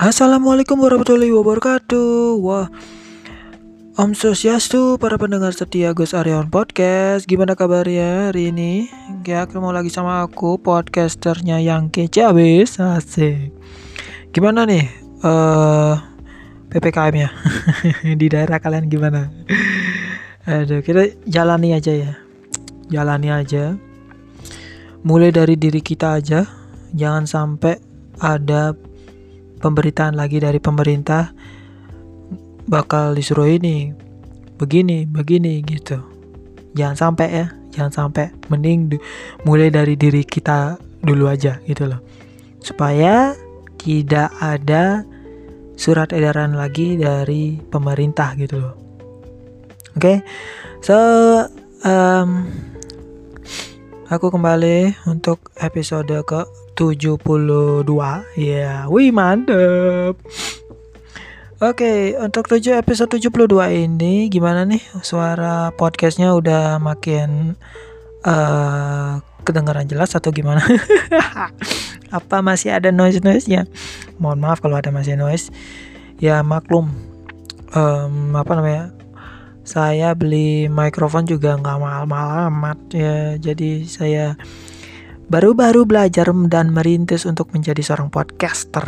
Assalamualaikum warahmatullahi wabarakatuh. Wah, Om Sosiastu, para pendengar setia Gus Aryawan Podcast. Gimana kabarnya hari ini? Ya, ketemu lagi sama aku, podcasternya yang kece abis. Asik. Gimana nih? Uh, PPKM-nya di daerah kalian gimana? Aduh, kita jalani aja ya. Jalani aja. Mulai dari diri kita aja. Jangan sampai ada pemberitaan lagi dari pemerintah bakal disuruh ini begini begini gitu. Jangan sampai ya jangan sampai. Mending mulai dari diri kita dulu aja gitu loh. Supaya tidak ada surat edaran lagi dari pemerintah gitu loh. Oke? Okay? so um, aku kembali untuk episode ke 72 ya wih mantep Oke, okay, untuk 7 episode 72 ini gimana nih suara podcastnya udah makin uh, kedengaran jelas atau gimana? Apa masih ada noise-noise-nya? Mohon maaf kalau ada masih noise. Ya maklum, um, apa namanya? Saya beli mikrofon juga nggak mahal-mahal amat ya. Jadi saya baru-baru belajar dan merintis untuk menjadi seorang podcaster.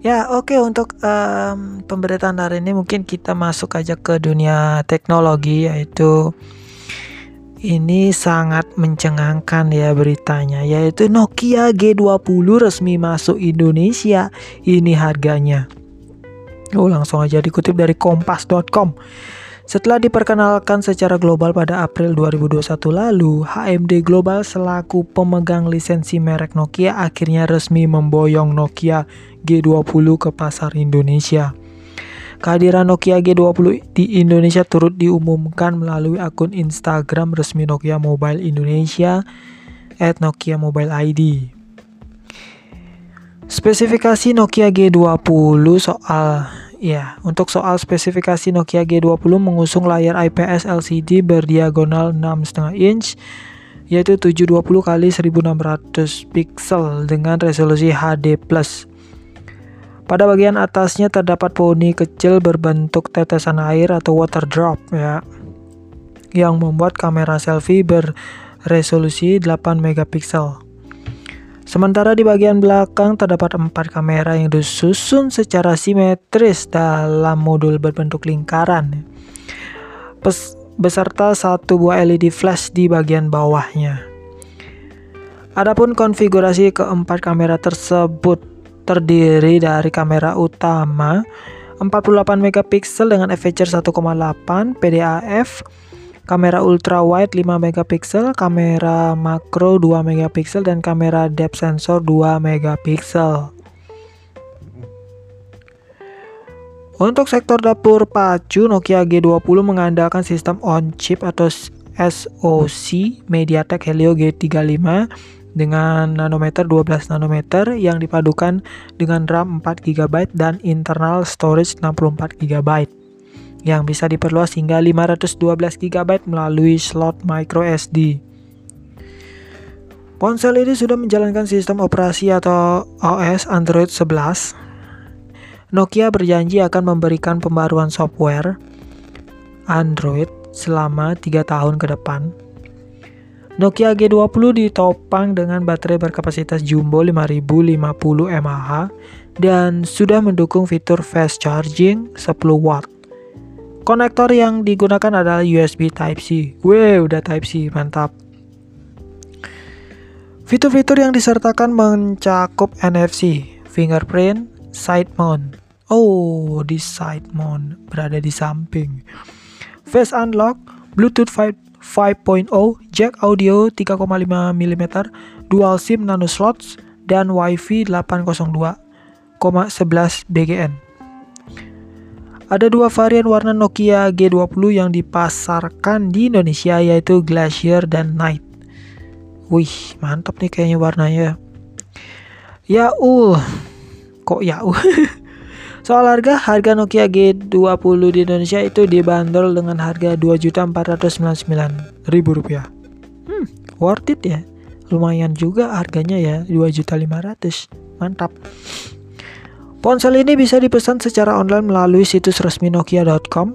Ya oke okay, untuk um, pemberitaan hari ini mungkin kita masuk aja ke dunia teknologi yaitu ini sangat mencengangkan ya beritanya yaitu Nokia G20 resmi masuk Indonesia. Ini harganya. Oh langsung aja dikutip dari kompas.com. Setelah diperkenalkan secara global pada April 2021 lalu, HMD Global selaku pemegang lisensi merek Nokia akhirnya resmi memboyong Nokia G20 ke pasar Indonesia. Kehadiran Nokia G20 di Indonesia turut diumumkan melalui akun Instagram resmi Nokia Mobile Indonesia at Nokia Mobile ID. Spesifikasi Nokia G20 soal Ya, untuk soal spesifikasi Nokia G20 mengusung layar IPS LCD berdiagonal 6,5 inch yaitu 720 x 1600 pixel dengan resolusi HD+. Pada bagian atasnya terdapat poni kecil berbentuk tetesan air atau water drop ya. Yang membuat kamera selfie berresolusi 8 megapiksel. Sementara di bagian belakang terdapat empat kamera yang disusun secara simetris dalam modul berbentuk lingkaran. Pes beserta satu buah LED flash di bagian bawahnya. Adapun konfigurasi keempat kamera tersebut terdiri dari kamera utama 48 megapiksel dengan aperture 1,8 PDAF kamera ultra wide 5 megapiksel, kamera makro 2 megapiksel dan kamera depth sensor 2 megapiksel. Untuk sektor dapur pacu, Nokia G20 mengandalkan sistem on-chip atau SoC MediaTek Helio G35 dengan nanometer 12 nanometer yang dipadukan dengan RAM 4 GB dan internal storage 64 GB yang bisa diperluas hingga 512 GB melalui slot micro SD. Ponsel ini sudah menjalankan sistem operasi atau OS Android 11. Nokia berjanji akan memberikan pembaruan software Android selama 3 tahun ke depan. Nokia G20 ditopang dengan baterai berkapasitas jumbo 5050 mAh dan sudah mendukung fitur fast charging 10 watt. Konektor yang digunakan adalah USB Type-C. Wih, udah Type-C, mantap. Fitur-fitur yang disertakan mencakup NFC, fingerprint, side mount. Oh, di side mount berada di samping. Face unlock, Bluetooth 5.0, jack audio 3,5 mm, dual SIM nano slots, dan WiFi 802,11 BGN. Ada dua varian warna Nokia G20 yang dipasarkan di Indonesia yaitu Glacier dan Night. Wih, mantap nih kayaknya warnanya. Ya uh, kok ya uh. Soal harga, harga Nokia G20 di Indonesia itu dibanderol dengan harga Rp2.499.000. Hmm, worth it ya. Lumayan juga harganya ya, 2.500. Mantap. Ponsel ini bisa dipesan secara online melalui situs resmi nokia.com,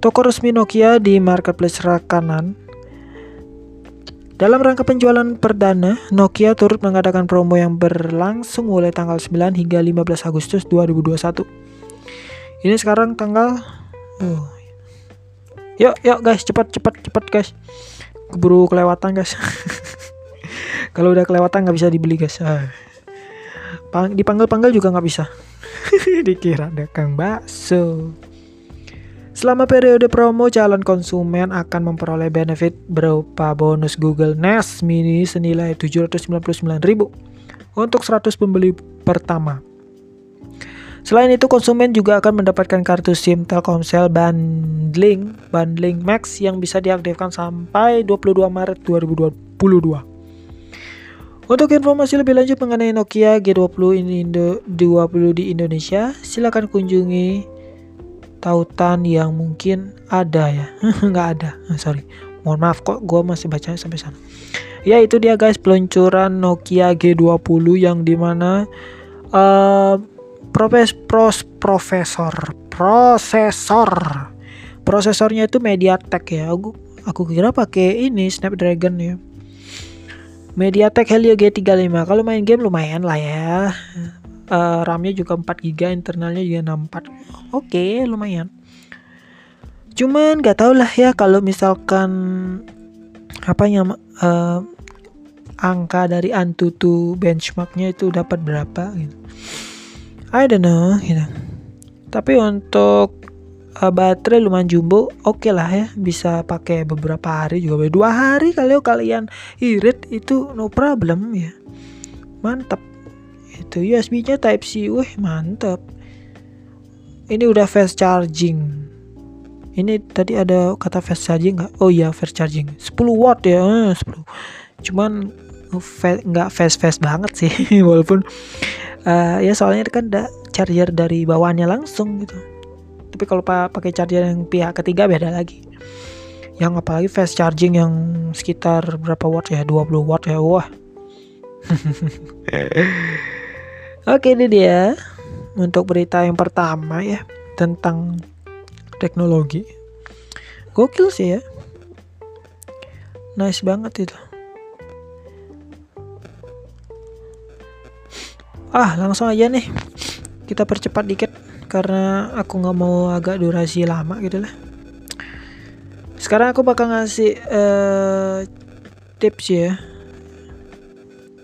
toko resmi Nokia di marketplace rakanan. Dalam rangka penjualan perdana, Nokia turut mengadakan promo yang berlangsung mulai tanggal 9 hingga 15 Agustus 2021. Ini sekarang tanggal oh. Yuk, yuk guys, cepat cepat cepat guys. Keburu kelewatan guys. Kalau udah kelewatan nggak bisa dibeli guys. Ah. Dipanggil-panggil juga nggak bisa. Dikira dagang bakso. Selama periode promo, calon konsumen akan memperoleh benefit berupa bonus Google Nest Mini senilai 799.000 untuk 100 pembeli pertama. Selain itu, konsumen juga akan mendapatkan kartu SIM Telkomsel bundling bundling Max yang bisa diaktifkan sampai 22 Maret 2022. Untuk informasi lebih lanjut mengenai Nokia G20 ini Indo 20 di Indonesia, silakan kunjungi tautan yang mungkin ada ya. Nggak ada, ah, sorry. Mohon maaf kok, gue masih baca sampai sana. Ya itu dia guys peluncuran Nokia G20 yang di mana uh, profes pros profesor prosesor prosesornya itu MediaTek ya. Aku aku kira pakai ini Snapdragon ya MediaTek Helio G35 kalau main game lumayan lah ya. Uh, RAM-nya juga 4 GB internalnya juga 64 oke okay, lumayan. Cuman gak tau lah ya kalau misalkan apa yang uh, angka dari Antutu benchmarknya itu dapat berapa gitu. I don't know gitu tapi untuk uh, baterai lumayan jumbo oke okay lah ya. Bisa pakai beberapa hari juga. Dua hari kalau kalian irit itu no problem ya. Mantap itu USB nya type C wih mantap ini udah fast charging. Ini tadi ada kata fast charging nggak? Oh iya fast charging. 10 watt ya 10 eh, cuman nggak fast fast banget sih walaupun uh, ya soalnya kan ada charger dari bawahnya langsung gitu tapi kalau pakai charger yang pihak ketiga beda lagi. Yang apalagi fast charging yang sekitar berapa watt ya? 20 watt ya wah. Oke ini dia. Untuk berita yang pertama ya tentang teknologi. Gokil sih ya. Nice banget itu. Ah langsung aja nih. Kita percepat dikit karena aku nggak mau agak durasi lama gitu lah. Sekarang aku bakal ngasih uh, tips ya.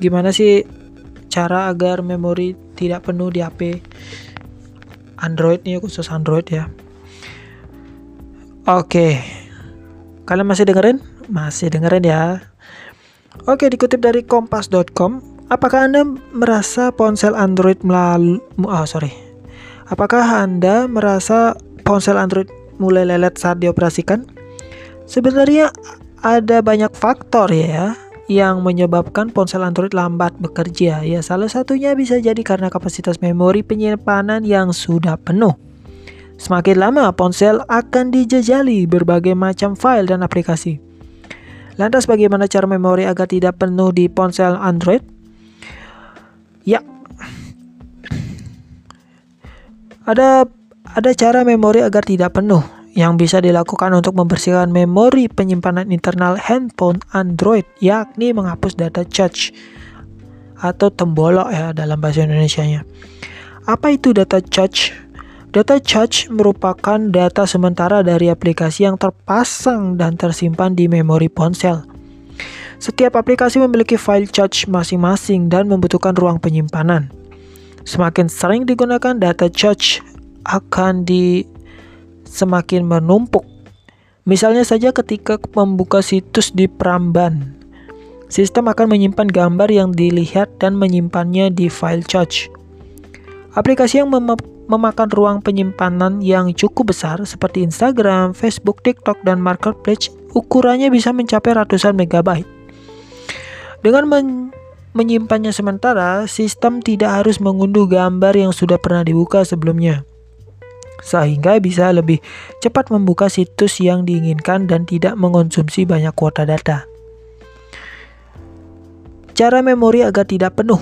Gimana sih cara agar memori tidak penuh di HP Android nih khusus Android ya. Oke. Kalian masih dengerin? Masih dengerin ya. Oke dikutip dari kompas.com apakah anda merasa ponsel Android melalui oh sorry Apakah Anda merasa ponsel Android mulai lelet saat dioperasikan? Sebenarnya ada banyak faktor ya yang menyebabkan ponsel Android lambat bekerja. Ya, salah satunya bisa jadi karena kapasitas memori penyimpanan yang sudah penuh. Semakin lama ponsel akan dijejali berbagai macam file dan aplikasi. Lantas bagaimana cara memori agar tidak penuh di ponsel Android? Ya, Ada ada cara memori agar tidak penuh yang bisa dilakukan untuk membersihkan memori penyimpanan internal handphone Android yakni menghapus data cache atau tembolok ya dalam bahasa Indonesia-nya. Apa itu data cache? Data cache merupakan data sementara dari aplikasi yang terpasang dan tersimpan di memori ponsel. Setiap aplikasi memiliki file cache masing-masing dan membutuhkan ruang penyimpanan. Semakin sering digunakan data cache akan di semakin menumpuk. Misalnya saja ketika membuka situs di Pramban, sistem akan menyimpan gambar yang dilihat dan menyimpannya di file cache. Aplikasi yang mem memakan ruang penyimpanan yang cukup besar seperti Instagram, Facebook, TikTok, dan Marketplace ukurannya bisa mencapai ratusan megabyte. Dengan men menyimpannya sementara, sistem tidak harus mengunduh gambar yang sudah pernah dibuka sebelumnya. Sehingga bisa lebih cepat membuka situs yang diinginkan dan tidak mengonsumsi banyak kuota data. Cara memori agar tidak penuh.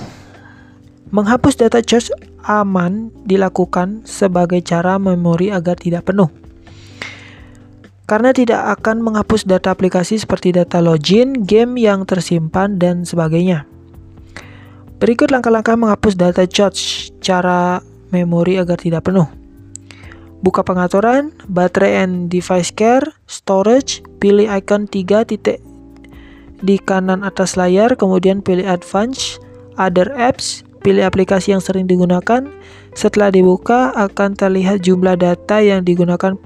Menghapus data cache aman dilakukan sebagai cara memori agar tidak penuh. Karena tidak akan menghapus data aplikasi seperti data login, game yang tersimpan, dan sebagainya. Berikut langkah-langkah menghapus data charge cara memori agar tidak penuh. Buka pengaturan, baterai and device care, storage, pilih icon 3 titik di kanan atas layar, kemudian pilih advance, other apps, pilih aplikasi yang sering digunakan. Setelah dibuka, akan terlihat jumlah data yang digunakan.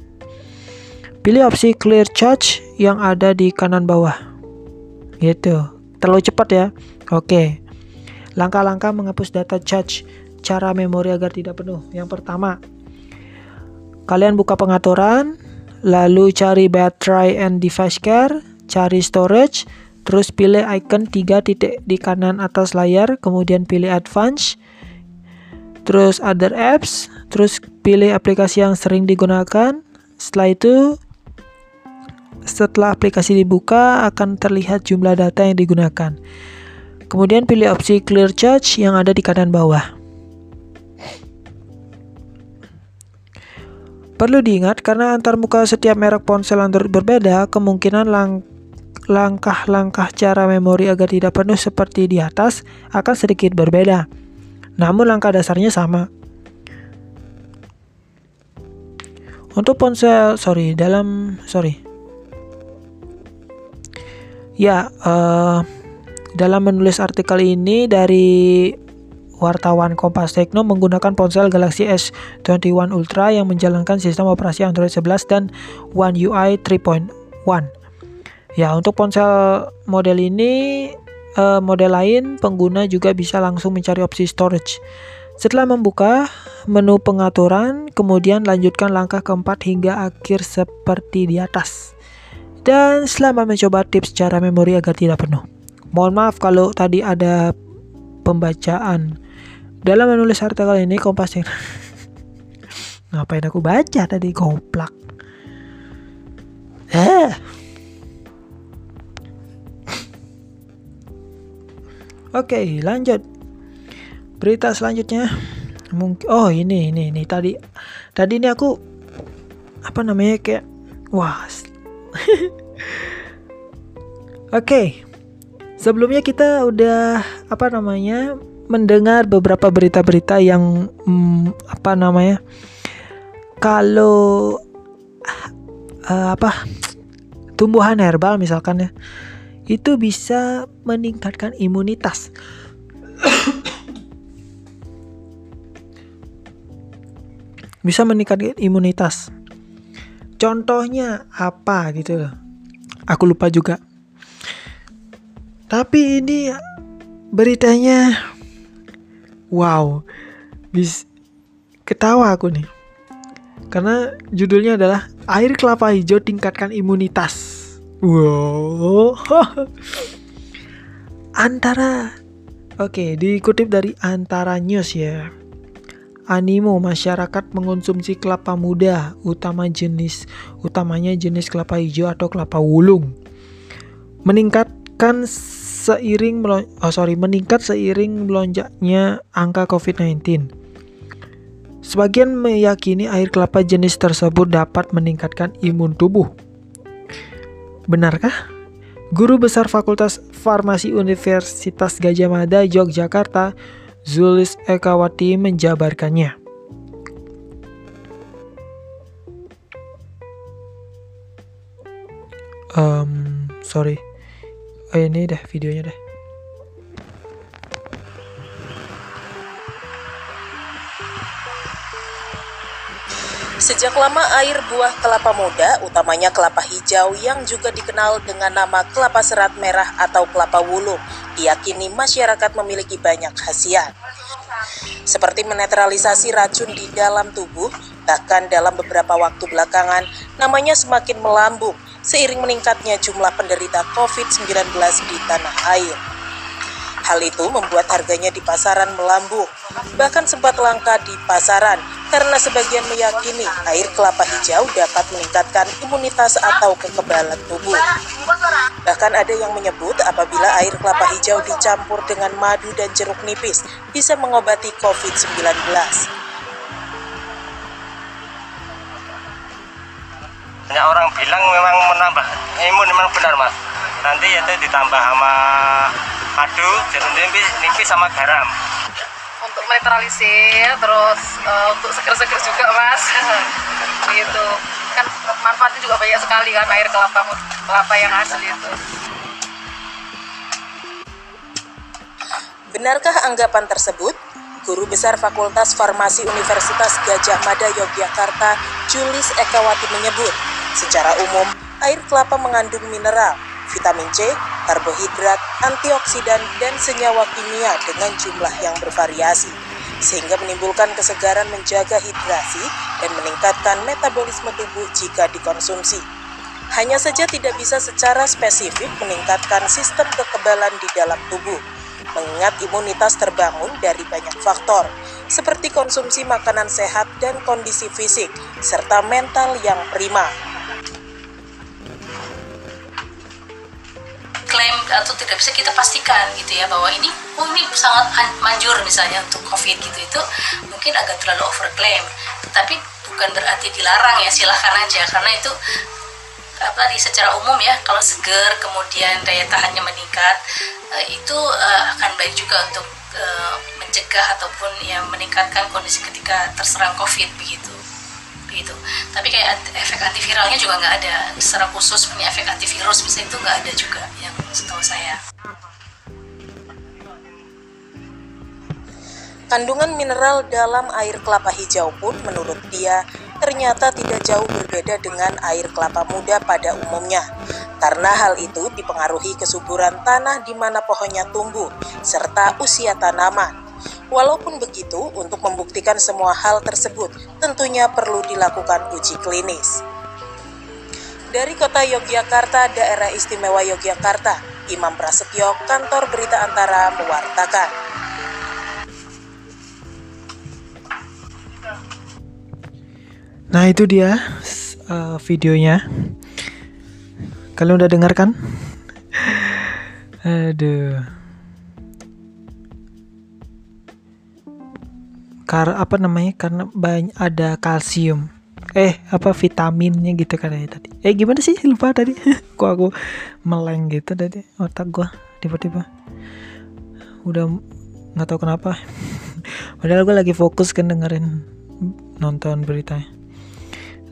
Pilih opsi clear charge yang ada di kanan bawah. Gitu. Terlalu cepat ya. Oke. Langkah-langkah menghapus data charge. Cara memori agar tidak penuh. Yang pertama, kalian buka pengaturan, lalu cari battery and device care, cari storage, Terus pilih icon 3 titik di kanan atas layar, kemudian pilih advance. Terus other apps, terus pilih aplikasi yang sering digunakan. Setelah itu setelah aplikasi dibuka akan terlihat jumlah data yang digunakan. Kemudian pilih opsi clear charge yang ada di kanan bawah. Perlu diingat karena antar muka setiap merek ponsel Android berbeda, kemungkinan lang langkah-langkah cara memori agar tidak penuh seperti di atas akan sedikit berbeda. Namun langkah dasarnya sama. Untuk ponsel, sorry, dalam, sorry. Ya, uh, dalam menulis artikel ini dari wartawan Kompas Tekno menggunakan ponsel Galaxy S21 Ultra yang menjalankan sistem operasi Android 11 dan One UI 3.1. Ya, untuk ponsel model ini uh, model lain pengguna juga bisa langsung mencari opsi storage. Setelah membuka menu pengaturan, kemudian lanjutkan langkah keempat hingga akhir seperti di atas. Dan selamat mencoba tips cara memori agar tidak penuh. Mohon maaf kalau tadi ada pembacaan. Dalam menulis artikel ini Kompas Ngapain aku baca tadi goblok. Eh. Oke, lanjut. Berita selanjutnya mungkin oh ini ini ini tadi tadi ini aku apa namanya kayak wah. Oke. Sebelumnya kita udah apa namanya mendengar beberapa berita-berita yang hmm, apa namanya kalau uh, apa tumbuhan herbal misalkan ya itu bisa meningkatkan imunitas. bisa meningkatkan imunitas. Contohnya apa gitu Aku lupa juga. Tapi ini beritanya wow. Bis ketawa aku nih. Karena judulnya adalah air kelapa hijau tingkatkan imunitas. Wow. Antara Oke, dikutip dari Antara News ya. Animo masyarakat mengonsumsi kelapa muda, utama jenis utamanya jenis kelapa hijau atau kelapa wulung. Meningkatkan seiring oh sorry, meningkat seiring melonjaknya angka COVID-19. Sebagian meyakini air kelapa jenis tersebut dapat meningkatkan imun tubuh Benarkah? Guru Besar Fakultas Farmasi Universitas Gajah Mada Yogyakarta, Zulis Ekawati menjabarkannya. Um, sorry. Oh, ini deh videonya deh. Sejak lama air buah kelapa muda, utamanya kelapa hijau yang juga dikenal dengan nama kelapa serat merah atau kelapa wulung, diyakini masyarakat memiliki banyak khasiat. Seperti menetralisasi racun di dalam tubuh, bahkan dalam beberapa waktu belakangan, namanya semakin melambung seiring meningkatnya jumlah penderita COVID-19 di tanah air. Hal itu membuat harganya di pasaran melambung, bahkan sempat langka di pasaran karena sebagian meyakini air kelapa hijau dapat meningkatkan imunitas atau kekebalan tubuh. Bahkan ada yang menyebut apabila air kelapa hijau dicampur dengan madu dan jeruk nipis bisa mengobati COVID-19. Banyak orang bilang memang menambah imun memang benar mas. Nanti itu ditambah sama madu jeruk nipis, nipis sama garam. Untuk menetralisir terus uh, untuk seger-seger juga mas. Gitu. Kan manfaatnya juga banyak sekali kan air kelapa kelapa yang asli itu. Benarkah anggapan tersebut? Guru Besar Fakultas Farmasi Universitas Gajah Mada Yogyakarta, Julis Ekawati menyebut, secara umum, air kelapa mengandung mineral, vitamin C, karbohidrat, antioksidan, dan senyawa kimia dengan jumlah yang bervariasi, sehingga menimbulkan kesegaran menjaga hidrasi dan meningkatkan metabolisme tubuh jika dikonsumsi. Hanya saja tidak bisa secara spesifik meningkatkan sistem kekebalan di dalam tubuh, mengingat imunitas terbangun dari banyak faktor, seperti konsumsi makanan sehat dan kondisi fisik, serta mental yang prima. Klaim atau tidak bisa kita pastikan gitu ya bahwa ini oh ini sangat manjur misalnya untuk covid gitu itu mungkin agak terlalu overclaim. Tetapi bukan berarti dilarang ya silahkan aja. Karena itu apa di secara umum ya kalau seger kemudian daya tahannya meningkat uh, itu uh, akan baik juga untuk uh, mencegah ataupun ya meningkatkan kondisi ketika terserang covid begitu begitu tapi kayak efek antiviralnya juga nggak ada secara khusus punya efek antivirus misalnya itu nggak ada juga yang setahu saya Kandungan mineral dalam air kelapa hijau pun menurut dia ternyata tidak jauh berbeda dengan air kelapa muda pada umumnya. Karena hal itu dipengaruhi kesuburan tanah di mana pohonnya tumbuh serta usia tanaman. Walaupun begitu, untuk membuktikan semua hal tersebut tentunya perlu dilakukan uji klinis. Dari kota Yogyakarta, daerah istimewa Yogyakarta, Imam Prasetyo, kantor berita antara mewartakan. Nah itu dia uh, videonya. Kalian udah dengar kan? Aduh. Karena apa namanya? Karena banyak ada kalsium. Eh apa vitaminnya gitu kan ya tadi. Eh gimana sih lupa tadi? Kok aku meleng gitu tadi otak gua tiba-tiba. Udah nggak tahu kenapa. Padahal gue lagi fokus kan dengerin nonton beritanya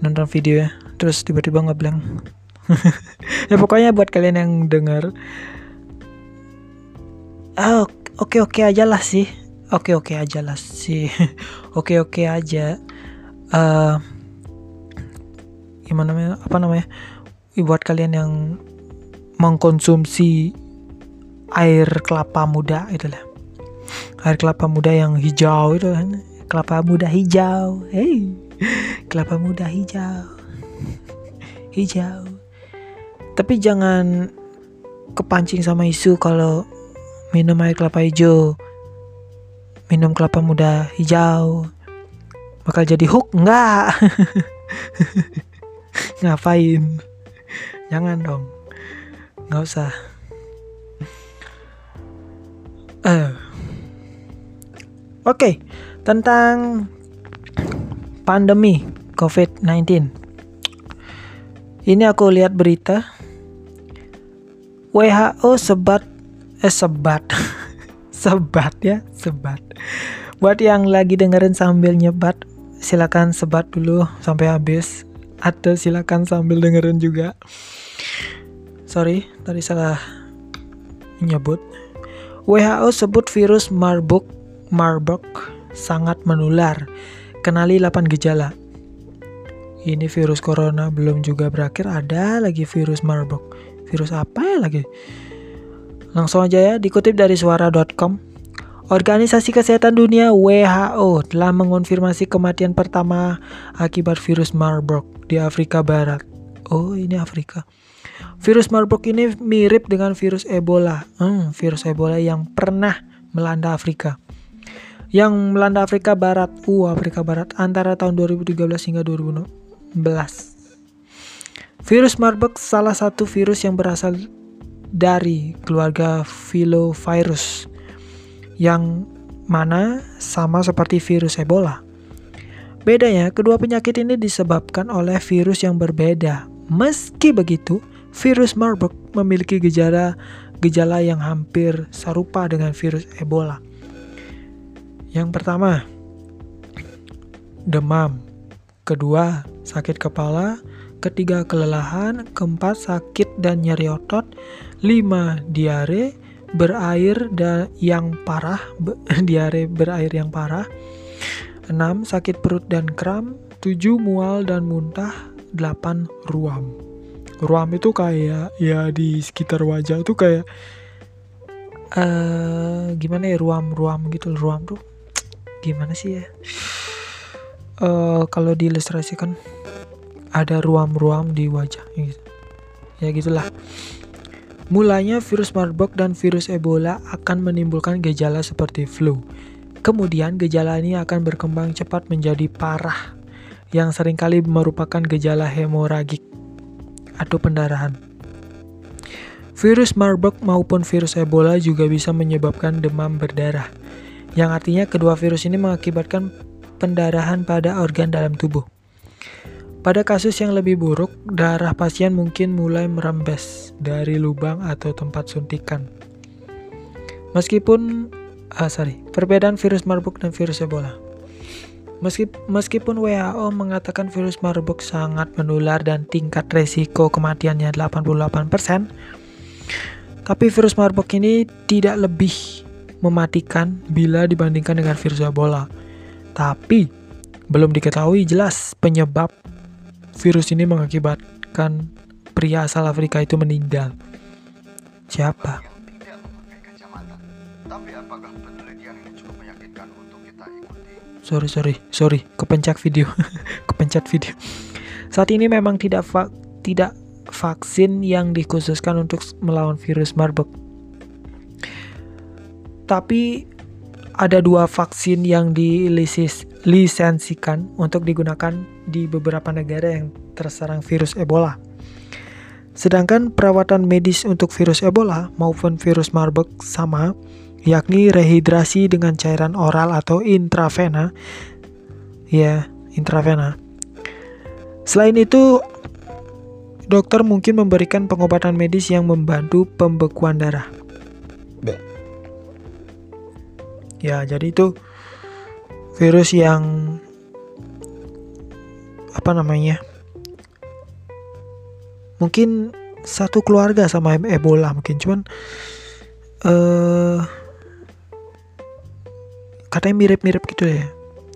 nonton video ya terus tiba-tiba ngeblank ya pokoknya buat kalian yang dengar ah oke oke aja lah sih oke oke aja lah sih. Oke oke aja. Uh, gimana namanya? Apa namanya? Buat kalian yang mengkonsumsi air kelapa muda itu lah. Air kelapa muda yang hijau itu kan. Kelapa muda hijau. Hey. Kelapa muda hijau. Hijau. Tapi jangan kepancing sama isu kalau minum air kelapa hijau minum kelapa muda hijau. Bakal jadi hook? Enggak ngapain? Jangan dong. Nggak usah. Uh. oke okay. tentang pandemi COVID-19. Ini aku lihat berita. WHO sebat eh sebat sebat ya sebat. Buat yang lagi dengerin sambil nyebat, silakan sebat dulu sampai habis atau silakan sambil dengerin juga. Sorry, tadi salah nyebut. WHO sebut virus Marburg Marburg sangat menular Kenali 8 gejala. Ini virus corona belum juga berakhir, ada lagi virus Marburg. Virus apa ya lagi? Langsung aja ya, dikutip dari suara.com. Organisasi Kesehatan Dunia WHO telah mengonfirmasi kematian pertama akibat virus Marburg di Afrika Barat. Oh, ini Afrika. Virus Marburg ini mirip dengan virus Ebola. Hmm, virus Ebola yang pernah melanda Afrika. yang melanda Afrika Barat. Uh, Afrika Barat antara tahun 2013 hingga 2016. Virus Marburg salah satu virus yang berasal dari keluarga filovirus yang mana sama seperti virus Ebola. Bedanya, kedua penyakit ini disebabkan oleh virus yang berbeda. Meski begitu, virus Marburg memiliki gejala gejala yang hampir serupa dengan virus Ebola. Yang pertama, demam. Kedua, sakit kepala. Ketiga, kelelahan. Keempat, sakit dan nyeri otot. Lima, diare berair dan yang parah, diare berair yang parah. Enam, sakit perut dan kram. Tujuh, mual dan muntah. Delapan, ruam. Ruam itu kayak ya di sekitar wajah itu kayak uh, gimana ya ruam-ruam gitu ruam tuh gimana sih ya uh, kalau diilustrasikan ada ruam-ruam di wajah gitu. ya gitulah mulanya virus Marburg dan virus Ebola akan menimbulkan gejala seperti flu kemudian gejala ini akan berkembang cepat menjadi parah yang sering kali merupakan gejala hemoragik atau pendarahan Virus Marburg maupun virus Ebola juga bisa menyebabkan demam berdarah yang artinya kedua virus ini mengakibatkan pendarahan pada organ dalam tubuh. Pada kasus yang lebih buruk, darah pasien mungkin mulai merembes dari lubang atau tempat suntikan. Meskipun, ah sorry, perbedaan virus Marburg dan virus Ebola. Meskipun WHO mengatakan virus Marburg sangat menular dan tingkat resiko kematiannya 88%, tapi virus Marburg ini tidak lebih mematikan bila dibandingkan dengan virus Ebola. Tapi belum diketahui jelas penyebab virus ini mengakibatkan pria asal Afrika itu meninggal. Siapa? Sorry, sorry, sorry, kepencet video, kepencet video. Saat ini memang tidak va tidak vaksin yang dikhususkan untuk melawan virus Marburg tapi ada dua vaksin yang dilisensikan untuk digunakan di beberapa negara yang terserang virus Ebola. Sedangkan perawatan medis untuk virus Ebola maupun virus Marburg sama, yakni rehidrasi dengan cairan oral atau intravena. Ya, intravena. Selain itu, dokter mungkin memberikan pengobatan medis yang membantu pembekuan darah. ya jadi itu virus yang apa namanya? Mungkin satu keluarga sama Ebola mungkin cuman uh, katanya mirip-mirip gitu ya.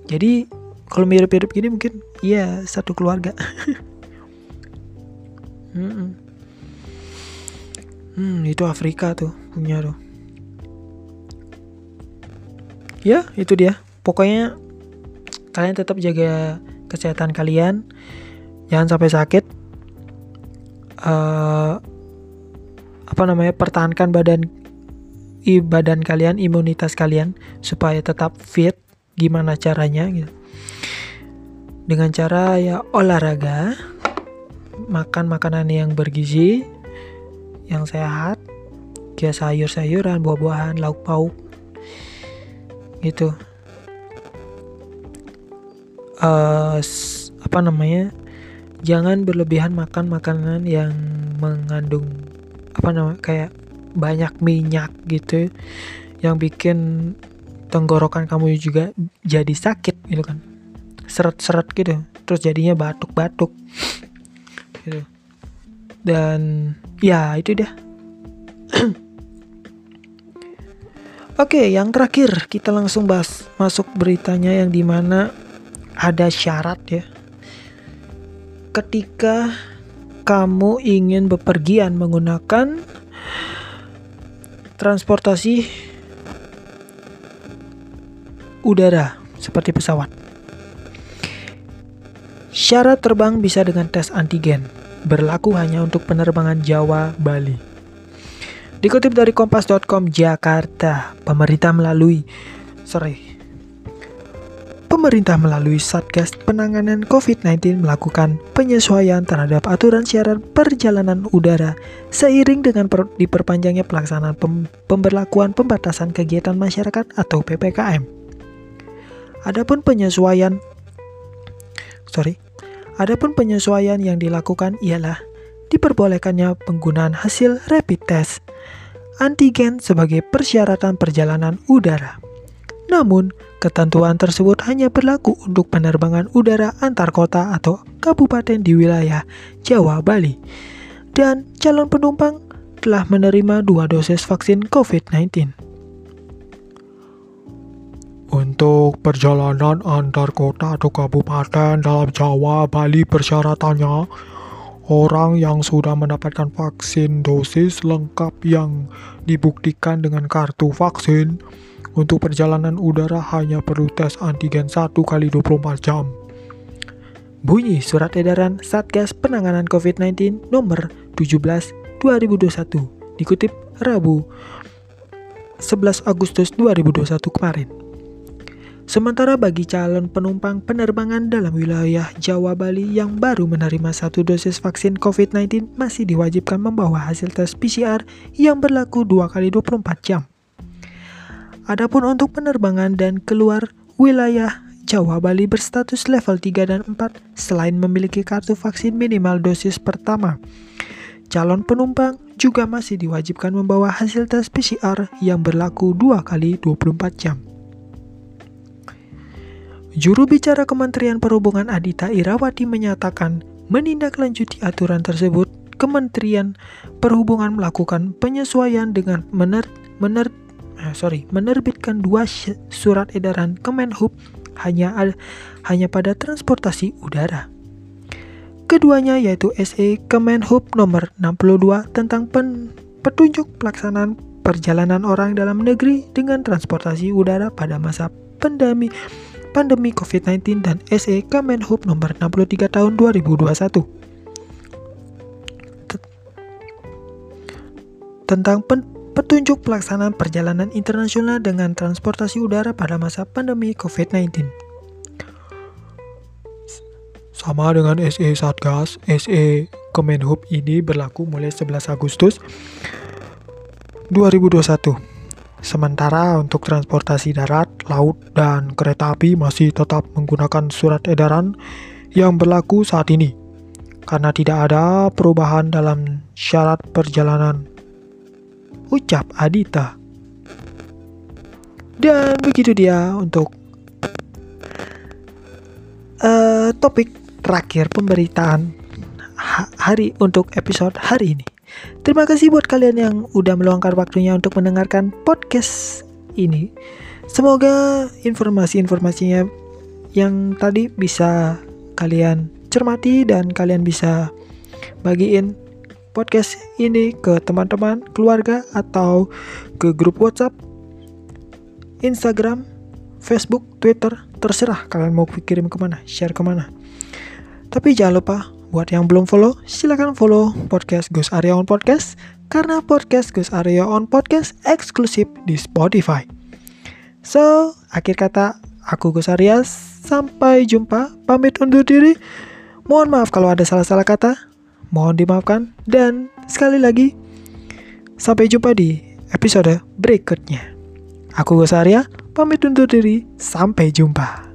Jadi kalau mirip-mirip gini mungkin iya satu keluarga. Hmm, hmm itu Afrika tuh punya tuh. Ya itu dia. Pokoknya kalian tetap jaga kesehatan kalian. Jangan sampai sakit. Uh, apa namanya pertahankan badan i badan kalian imunitas kalian supaya tetap fit. Gimana caranya gitu. Dengan cara ya olahraga. Makan makanan yang bergizi yang sehat. Kayak sayur-sayuran buah-buahan lauk pauk. Gitu uh, apa namanya jangan berlebihan makan makanan yang mengandung apa namanya kayak banyak minyak gitu yang bikin tenggorokan kamu juga jadi sakit gitu kan. Seret-seret gitu terus jadinya batuk-batuk gitu. Dan ya itu dia. Oke, yang terakhir kita langsung bahas masuk beritanya yang di mana ada syarat ya. Ketika kamu ingin bepergian menggunakan transportasi udara seperti pesawat. Syarat terbang bisa dengan tes antigen, berlaku hanya untuk penerbangan Jawa Bali. Dikutip dari kompas.com Jakarta, pemerintah melalui sorry, pemerintah melalui Satgas Penanganan COVID-19 melakukan penyesuaian terhadap aturan siaran perjalanan udara seiring dengan per diperpanjangnya pelaksanaan pem pemberlakuan pembatasan kegiatan masyarakat atau PPKM. Adapun penyesuaian sorry, adapun penyesuaian yang dilakukan ialah diperbolehkannya penggunaan hasil rapid test antigen sebagai persyaratan perjalanan udara. Namun, ketentuan tersebut hanya berlaku untuk penerbangan udara antar kota atau kabupaten di wilayah Jawa, Bali. Dan calon penumpang telah menerima dua dosis vaksin COVID-19. Untuk perjalanan antar kota atau kabupaten dalam Jawa, Bali persyaratannya orang yang sudah mendapatkan vaksin dosis lengkap yang dibuktikan dengan kartu vaksin untuk perjalanan udara hanya perlu tes antigen 1 kali 24 jam. Bunyi surat edaran Satgas Penanganan COVID-19 nomor 17 2021 dikutip Rabu 11 Agustus 2021 kemarin. Sementara bagi calon penumpang penerbangan dalam wilayah Jawa Bali yang baru menerima satu dosis vaksin COVID-19 masih diwajibkan membawa hasil tes PCR yang berlaku 2 kali 24 jam. Adapun untuk penerbangan dan keluar wilayah Jawa Bali berstatus level 3 dan 4 selain memiliki kartu vaksin minimal dosis pertama. Calon penumpang juga masih diwajibkan membawa hasil tes PCR yang berlaku 2 kali 24 jam. Juru bicara Kementerian Perhubungan Adita Irawati menyatakan menindaklanjuti aturan tersebut, Kementerian Perhubungan melakukan penyesuaian dengan mener, mener, eh, sorry, menerbitkan dua surat edaran Kemenhub hanya hanya pada transportasi udara. Keduanya yaitu SE Kemenhub nomor 62 tentang pen, petunjuk pelaksanaan perjalanan orang dalam negeri dengan transportasi udara pada masa pandemi pandemi COVID-19 dan SE Kemenhub nomor 63 tahun 2021 tentang pen petunjuk pelaksanaan perjalanan internasional dengan transportasi udara pada masa pandemi COVID-19. Sama dengan SE Satgas, SE Kemenhub ini berlaku mulai 11 Agustus 2021. Sementara untuk transportasi darat, laut, dan kereta api masih tetap menggunakan surat edaran yang berlaku saat ini. Karena tidak ada perubahan dalam syarat perjalanan ucap Adita. Dan begitu dia untuk uh, topik terakhir pemberitaan hari untuk episode hari ini. Terima kasih buat kalian yang udah meluangkan waktunya untuk mendengarkan podcast ini. Semoga informasi-informasinya yang tadi bisa kalian cermati dan kalian bisa bagiin podcast ini ke teman-teman, keluarga, atau ke grup WhatsApp, Instagram, Facebook, Twitter, terserah kalian mau kirim ke mana, share ke mana. Tapi jangan lupa, buat yang belum follow, silahkan follow podcast Gus Arya on Podcast, karena podcast Gus Arya on Podcast eksklusif di Spotify. So, akhir kata, aku Gus Arya, sampai jumpa, pamit undur diri. Mohon maaf kalau ada salah-salah kata. Mohon dimaafkan dan sekali lagi sampai jumpa di episode berikutnya. Aku Gus Arya, pamit undur diri. Sampai jumpa.